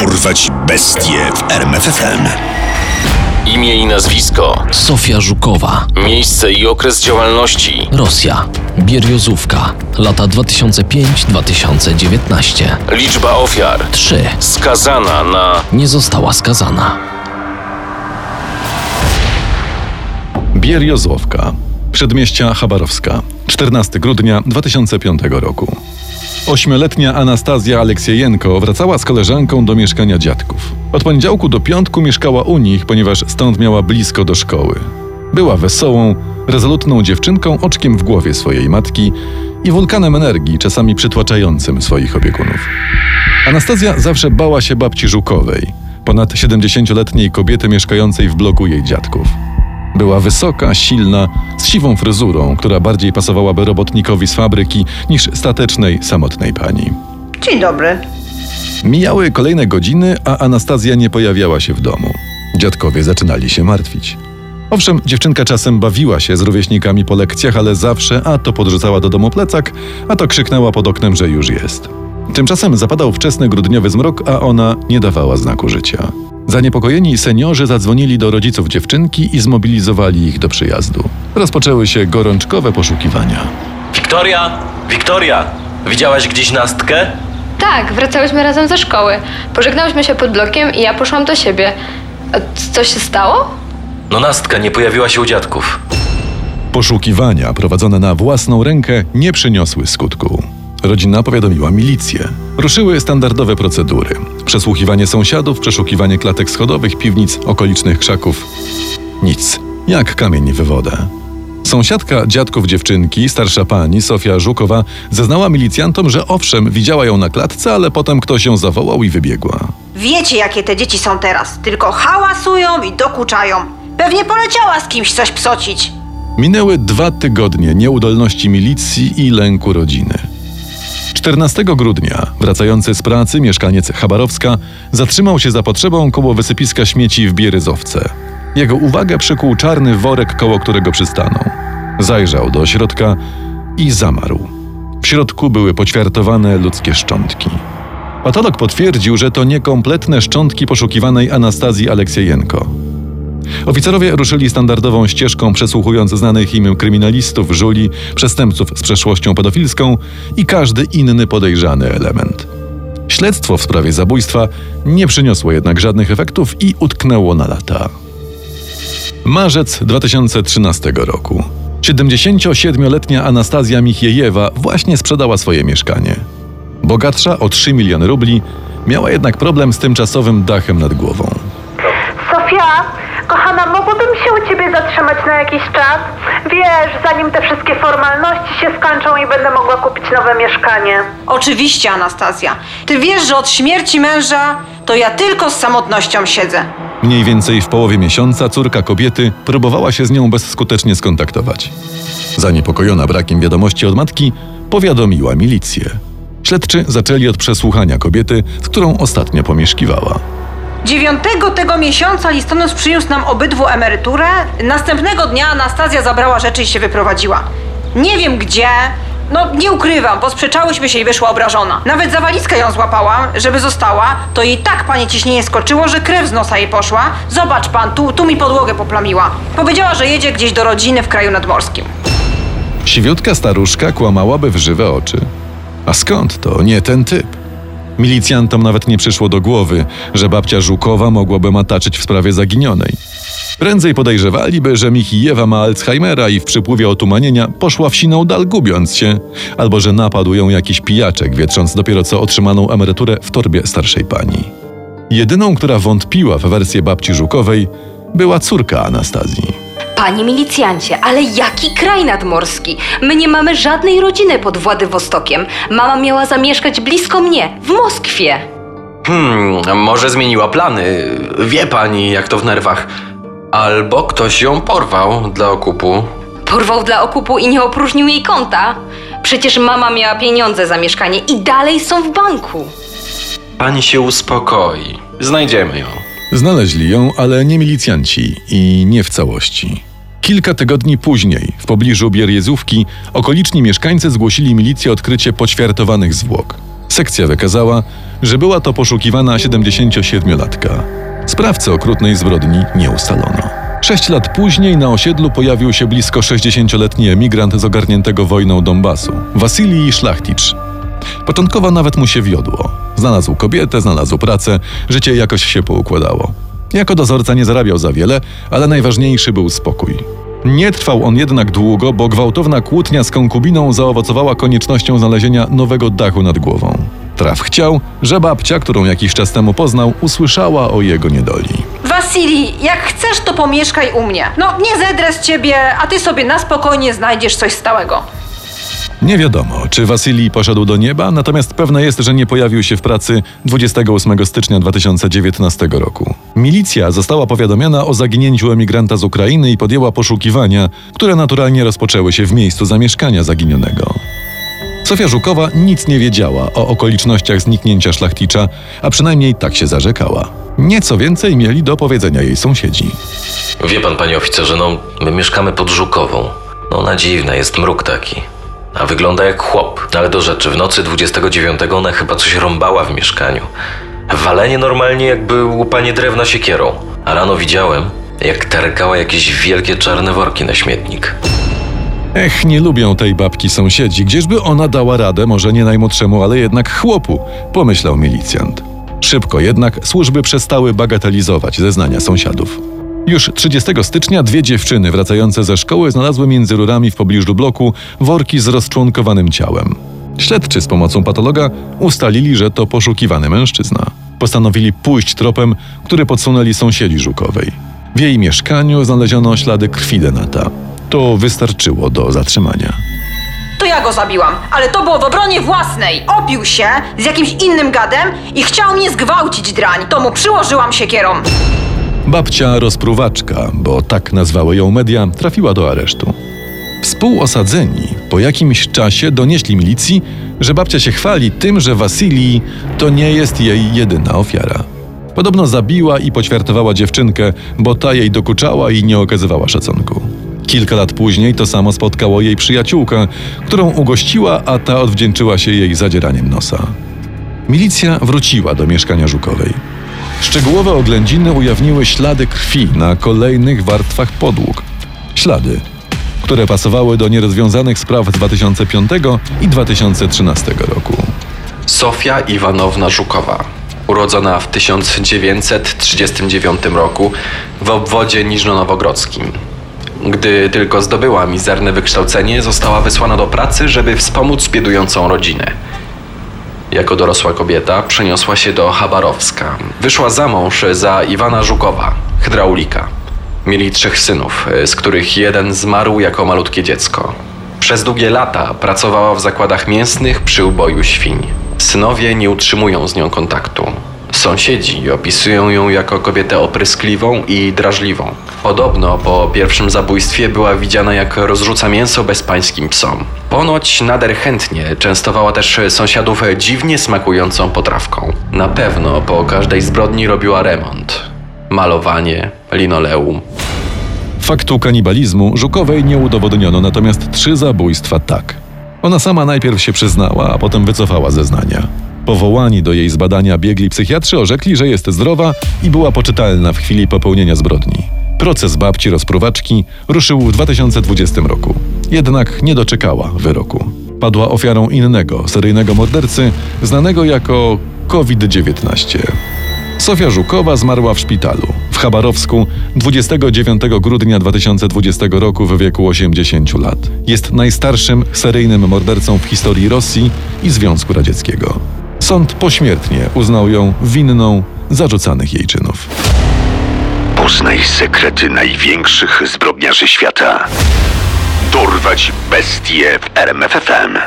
Dorwać bestie w RMFFM. Imię i nazwisko, Sofia Żukowa, miejsce i okres działalności, Rosja, Bierjozówka, lata 2005-2019. liczba ofiar, 3. skazana na Nie została skazana. Bierjozłowka, przedmieścia Chabarowska, 14 grudnia 2005 roku. Ośmioletnia Anastazja Aleksiejenko wracała z koleżanką do mieszkania dziadków. Od poniedziałku do piątku mieszkała u nich, ponieważ stąd miała blisko do szkoły. Była wesołą, rezolutną dziewczynką, oczkiem w głowie swojej matki i wulkanem energii, czasami przytłaczającym swoich opiekunów. Anastazja zawsze bała się babci Żukowej, ponad 70-letniej kobiety mieszkającej w bloku jej dziadków. Była wysoka, silna, z siwą fryzurą, która bardziej pasowałaby robotnikowi z fabryki niż statecznej, samotnej pani. Dzień dobry. Mijały kolejne godziny, a Anastazja nie pojawiała się w domu. Dziadkowie zaczynali się martwić. Owszem, dziewczynka czasem bawiła się z rówieśnikami po lekcjach, ale zawsze a to podrzucała do domu plecak, a to krzyknęła pod oknem, że już jest. Tymczasem zapadał wczesny grudniowy zmrok, a ona nie dawała znaku życia. Zaniepokojeni seniorzy zadzwonili do rodziców dziewczynki i zmobilizowali ich do przyjazdu. Rozpoczęły się gorączkowe poszukiwania. Wiktoria! Wiktoria! Widziałaś gdzieś Nastkę? Tak, wracałyśmy razem ze szkoły. Pożegnałyśmy się pod blokiem i ja poszłam do siebie. Co się stało? No Nastka nie pojawiła się u dziadków. Poszukiwania prowadzone na własną rękę nie przyniosły skutku. Rodzina powiadomiła milicję. Ruszyły standardowe procedury: przesłuchiwanie sąsiadów, przeszukiwanie klatek schodowych, piwnic, okolicznych krzaków. Nic. Jak kamień w wodę. Sąsiadka dziadków dziewczynki, starsza pani Sofia Żukowa, zeznała milicjantom, że owszem, widziała ją na klatce, ale potem ktoś ją zawołał i wybiegła. Wiecie, jakie te dzieci są teraz. Tylko hałasują i dokuczają. Pewnie poleciała z kimś coś psocić. Minęły dwa tygodnie nieudolności milicji i lęku rodziny. 14 grudnia, wracający z pracy, mieszkaniec Chabarowska zatrzymał się za potrzebą koło wysypiska śmieci w Bieryzowce. Jego uwagę przykuł czarny worek, koło którego przystanął. Zajrzał do środka i zamarł. W środku były poćwiartowane ludzkie szczątki. Patolog potwierdził, że to niekompletne szczątki poszukiwanej Anastazji Aleksiejenko. Oficerowie ruszyli standardową ścieżką, przesłuchując znanych im kryminalistów, żuli, przestępców z przeszłością pedofilską i każdy inny podejrzany element. Śledztwo w sprawie zabójstwa nie przyniosło jednak żadnych efektów i utknęło na lata. Marzec 2013 roku. 77-letnia Anastazja Michiejewa właśnie sprzedała swoje mieszkanie. Bogatsza o 3 miliony rubli, miała jednak problem z tymczasowym dachem nad głową. Sofia, kochana, mogłabym się u ciebie zatrzymać na jakiś czas? Wiesz, zanim te wszystkie formalności się skończą i będę mogła kupić nowe mieszkanie. Oczywiście, Anastazja. Ty wiesz, że od śmierci męża to ja tylko z samotnością siedzę. Mniej więcej w połowie miesiąca córka kobiety próbowała się z nią bezskutecznie skontaktować. Zaniepokojona brakiem wiadomości od matki, powiadomiła milicję. Śledczy zaczęli od przesłuchania kobiety, z którą ostatnio pomieszkiwała. Dziewiątego tego miesiąca listonosz przyniósł nam obydwu emeryturę. Następnego dnia Anastazja zabrała rzeczy i się wyprowadziła. Nie wiem gdzie. No, nie ukrywam, posprzeczałyśmy się i wyszła obrażona. Nawet za walizkę ją złapałam, żeby została, to jej tak panie ciśnienie skoczyło, że krew z nosa jej poszła. Zobacz pan, tu, tu mi podłogę poplamiła. Powiedziała, że jedzie gdzieś do rodziny w kraju nadmorskim. Siwiutka staruszka kłamałaby w żywe oczy. A skąd to? Nie ten typ. Milicjantom nawet nie przyszło do głowy, że babcia Żukowa mogłaby mataczyć w sprawie zaginionej. Prędzej podejrzewaliby, że Michijewa ma Alzheimera i w przypływie otumanienia poszła w siną dal gubiąc się, albo że napadł ją jakiś pijaczek, wietrząc dopiero co otrzymaną emeryturę w torbie starszej pani. Jedyną, która wątpiła w wersję babci Żukowej, była córka Anastazji. Panie milicjancie, ale jaki kraj nadmorski? My nie mamy żadnej rodziny pod Władywostokiem. Mama miała zamieszkać blisko mnie, w Moskwie. Hmm, może zmieniła plany. Wie pani, jak to w nerwach. Albo ktoś ją porwał dla okupu. Porwał dla okupu i nie opróżnił jej konta. Przecież mama miała pieniądze za mieszkanie i dalej są w banku. Pani się uspokoi. Znajdziemy ją. Znaleźli ją, ale nie milicjanci i nie w całości. Kilka tygodni później, w pobliżu Bierjezówki, okoliczni mieszkańcy zgłosili milicję odkrycie poćwiartowanych zwłok. Sekcja wykazała, że była to poszukiwana 77-latka. Sprawcę okrutnej zbrodni nie ustalono. Sześć lat później na osiedlu pojawił się blisko 60-letni emigrant z ogarniętego wojną Donbasu, Wasilij Szlachticz. Początkowo nawet mu się wiodło. Znalazł kobietę, znalazł pracę, życie jakoś się poukładało. Jako dozorca nie zarabiał za wiele, ale najważniejszy był spokój. Nie trwał on jednak długo, bo gwałtowna kłótnia z konkubiną zaowocowała koniecznością znalezienia nowego dachu nad głową. Traf chciał, że babcia, którą jakiś czas temu poznał, usłyszała o jego niedoli. Wasili, jak chcesz, to pomieszkaj u mnie. No, nie zedrę z ciebie, a ty sobie na spokojnie znajdziesz coś stałego. Nie wiadomo, czy Wasylij poszedł do nieba, natomiast pewne jest, że nie pojawił się w pracy 28 stycznia 2019 roku. Milicja została powiadomiona o zaginięciu emigranta z Ukrainy i podjęła poszukiwania, które naturalnie rozpoczęły się w miejscu zamieszkania zaginionego. Sofia Żukowa nic nie wiedziała o okolicznościach zniknięcia szlachticza, a przynajmniej tak się zarzekała. Nieco więcej mieli do powiedzenia jej sąsiedzi. Wie pan, panie oficerze, no my mieszkamy pod Żukową. No na dziwne, jest mruk taki. A wygląda jak chłop. Ale do rzeczy, w nocy 29 ona chyba coś rąbała w mieszkaniu. Walenie normalnie jakby łupanie drewna siekierą. A rano widziałem, jak tarkała jakieś wielkie czarne worki na śmietnik. Ech, nie lubią tej babki sąsiedzi, gdzieżby ona dała radę, może nie najmłodszemu, ale jednak chłopu, pomyślał milicjant. Szybko jednak służby przestały bagatelizować zeznania sąsiadów. Już 30 stycznia dwie dziewczyny wracające ze szkoły znalazły między rurami w pobliżu bloku worki z rozczłonkowanym ciałem. Śledczy z pomocą patologa ustalili, że to poszukiwany mężczyzna. Postanowili pójść tropem, który podsunęli sąsiedzi Żukowej. W jej mieszkaniu znaleziono ślady krwi Denata. To wystarczyło do zatrzymania. To ja go zabiłam, ale to było w obronie własnej. Opił się z jakimś innym gadem i chciał mnie zgwałcić drań. To mu przyłożyłam siekierą. Babcia rozpruwaczka, bo tak nazwały ją media, trafiła do aresztu. Współosadzeni po jakimś czasie donieśli milicji, że babcia się chwali tym, że Wasilii to nie jest jej jedyna ofiara. Podobno zabiła i poćwiartowała dziewczynkę, bo ta jej dokuczała i nie okazywała szacunku. Kilka lat później to samo spotkało jej przyjaciółkę, którą ugościła, a ta odwdzięczyła się jej zadzieraniem nosa. Milicja wróciła do mieszkania Żukowej. Szczegółowe oględziny ujawniły ślady krwi na kolejnych warstwach podłóg. Ślady, które pasowały do nierozwiązanych spraw 2005 i 2013 roku. Sofia Iwanowna Żukowa, urodzona w 1939 roku w obwodzie niżno-nowogrodzkim. Gdy tylko zdobyła mizerne wykształcenie, została wysłana do pracy, żeby wspomóc biedującą rodzinę. Jako dorosła kobieta przeniosła się do Chabarowska. Wyszła za mąż za Iwana Żukowa, hydraulika. Mieli trzech synów, z których jeden zmarł jako malutkie dziecko. Przez długie lata pracowała w zakładach mięsnych przy uboju świń. Synowie nie utrzymują z nią kontaktu. Sąsiedzi opisują ją jako kobietę opryskliwą i drażliwą. Podobno po pierwszym zabójstwie była widziana jak rozrzuca mięso bezpańskim psom. Ponoć nader chętnie częstowała też sąsiadów dziwnie smakującą potrawką. Na pewno po każdej zbrodni robiła remont. Malowanie, linoleum. Faktu kanibalizmu Żukowej nie udowodniono, natomiast trzy zabójstwa tak. Ona sama najpierw się przyznała, a potem wycofała zeznania. Powołani do jej zbadania biegli psychiatrzy orzekli, że jest zdrowa i była poczytalna w chwili popełnienia zbrodni. Proces babci rozpruwaczki ruszył w 2020 roku. Jednak nie doczekała wyroku. Padła ofiarą innego, seryjnego mordercy, znanego jako COVID-19. Sofia Żukowa zmarła w szpitalu w Chabarowsku 29 grudnia 2020 roku w wieku 80 lat. Jest najstarszym seryjnym mordercą w historii Rosji i Związku Radzieckiego. Sąd pośmiertnie uznał ją winną zarzucanych jej czynów. Poznaj sekrety największych zbrodniarzy świata. Dorwać bestie w RMFFM.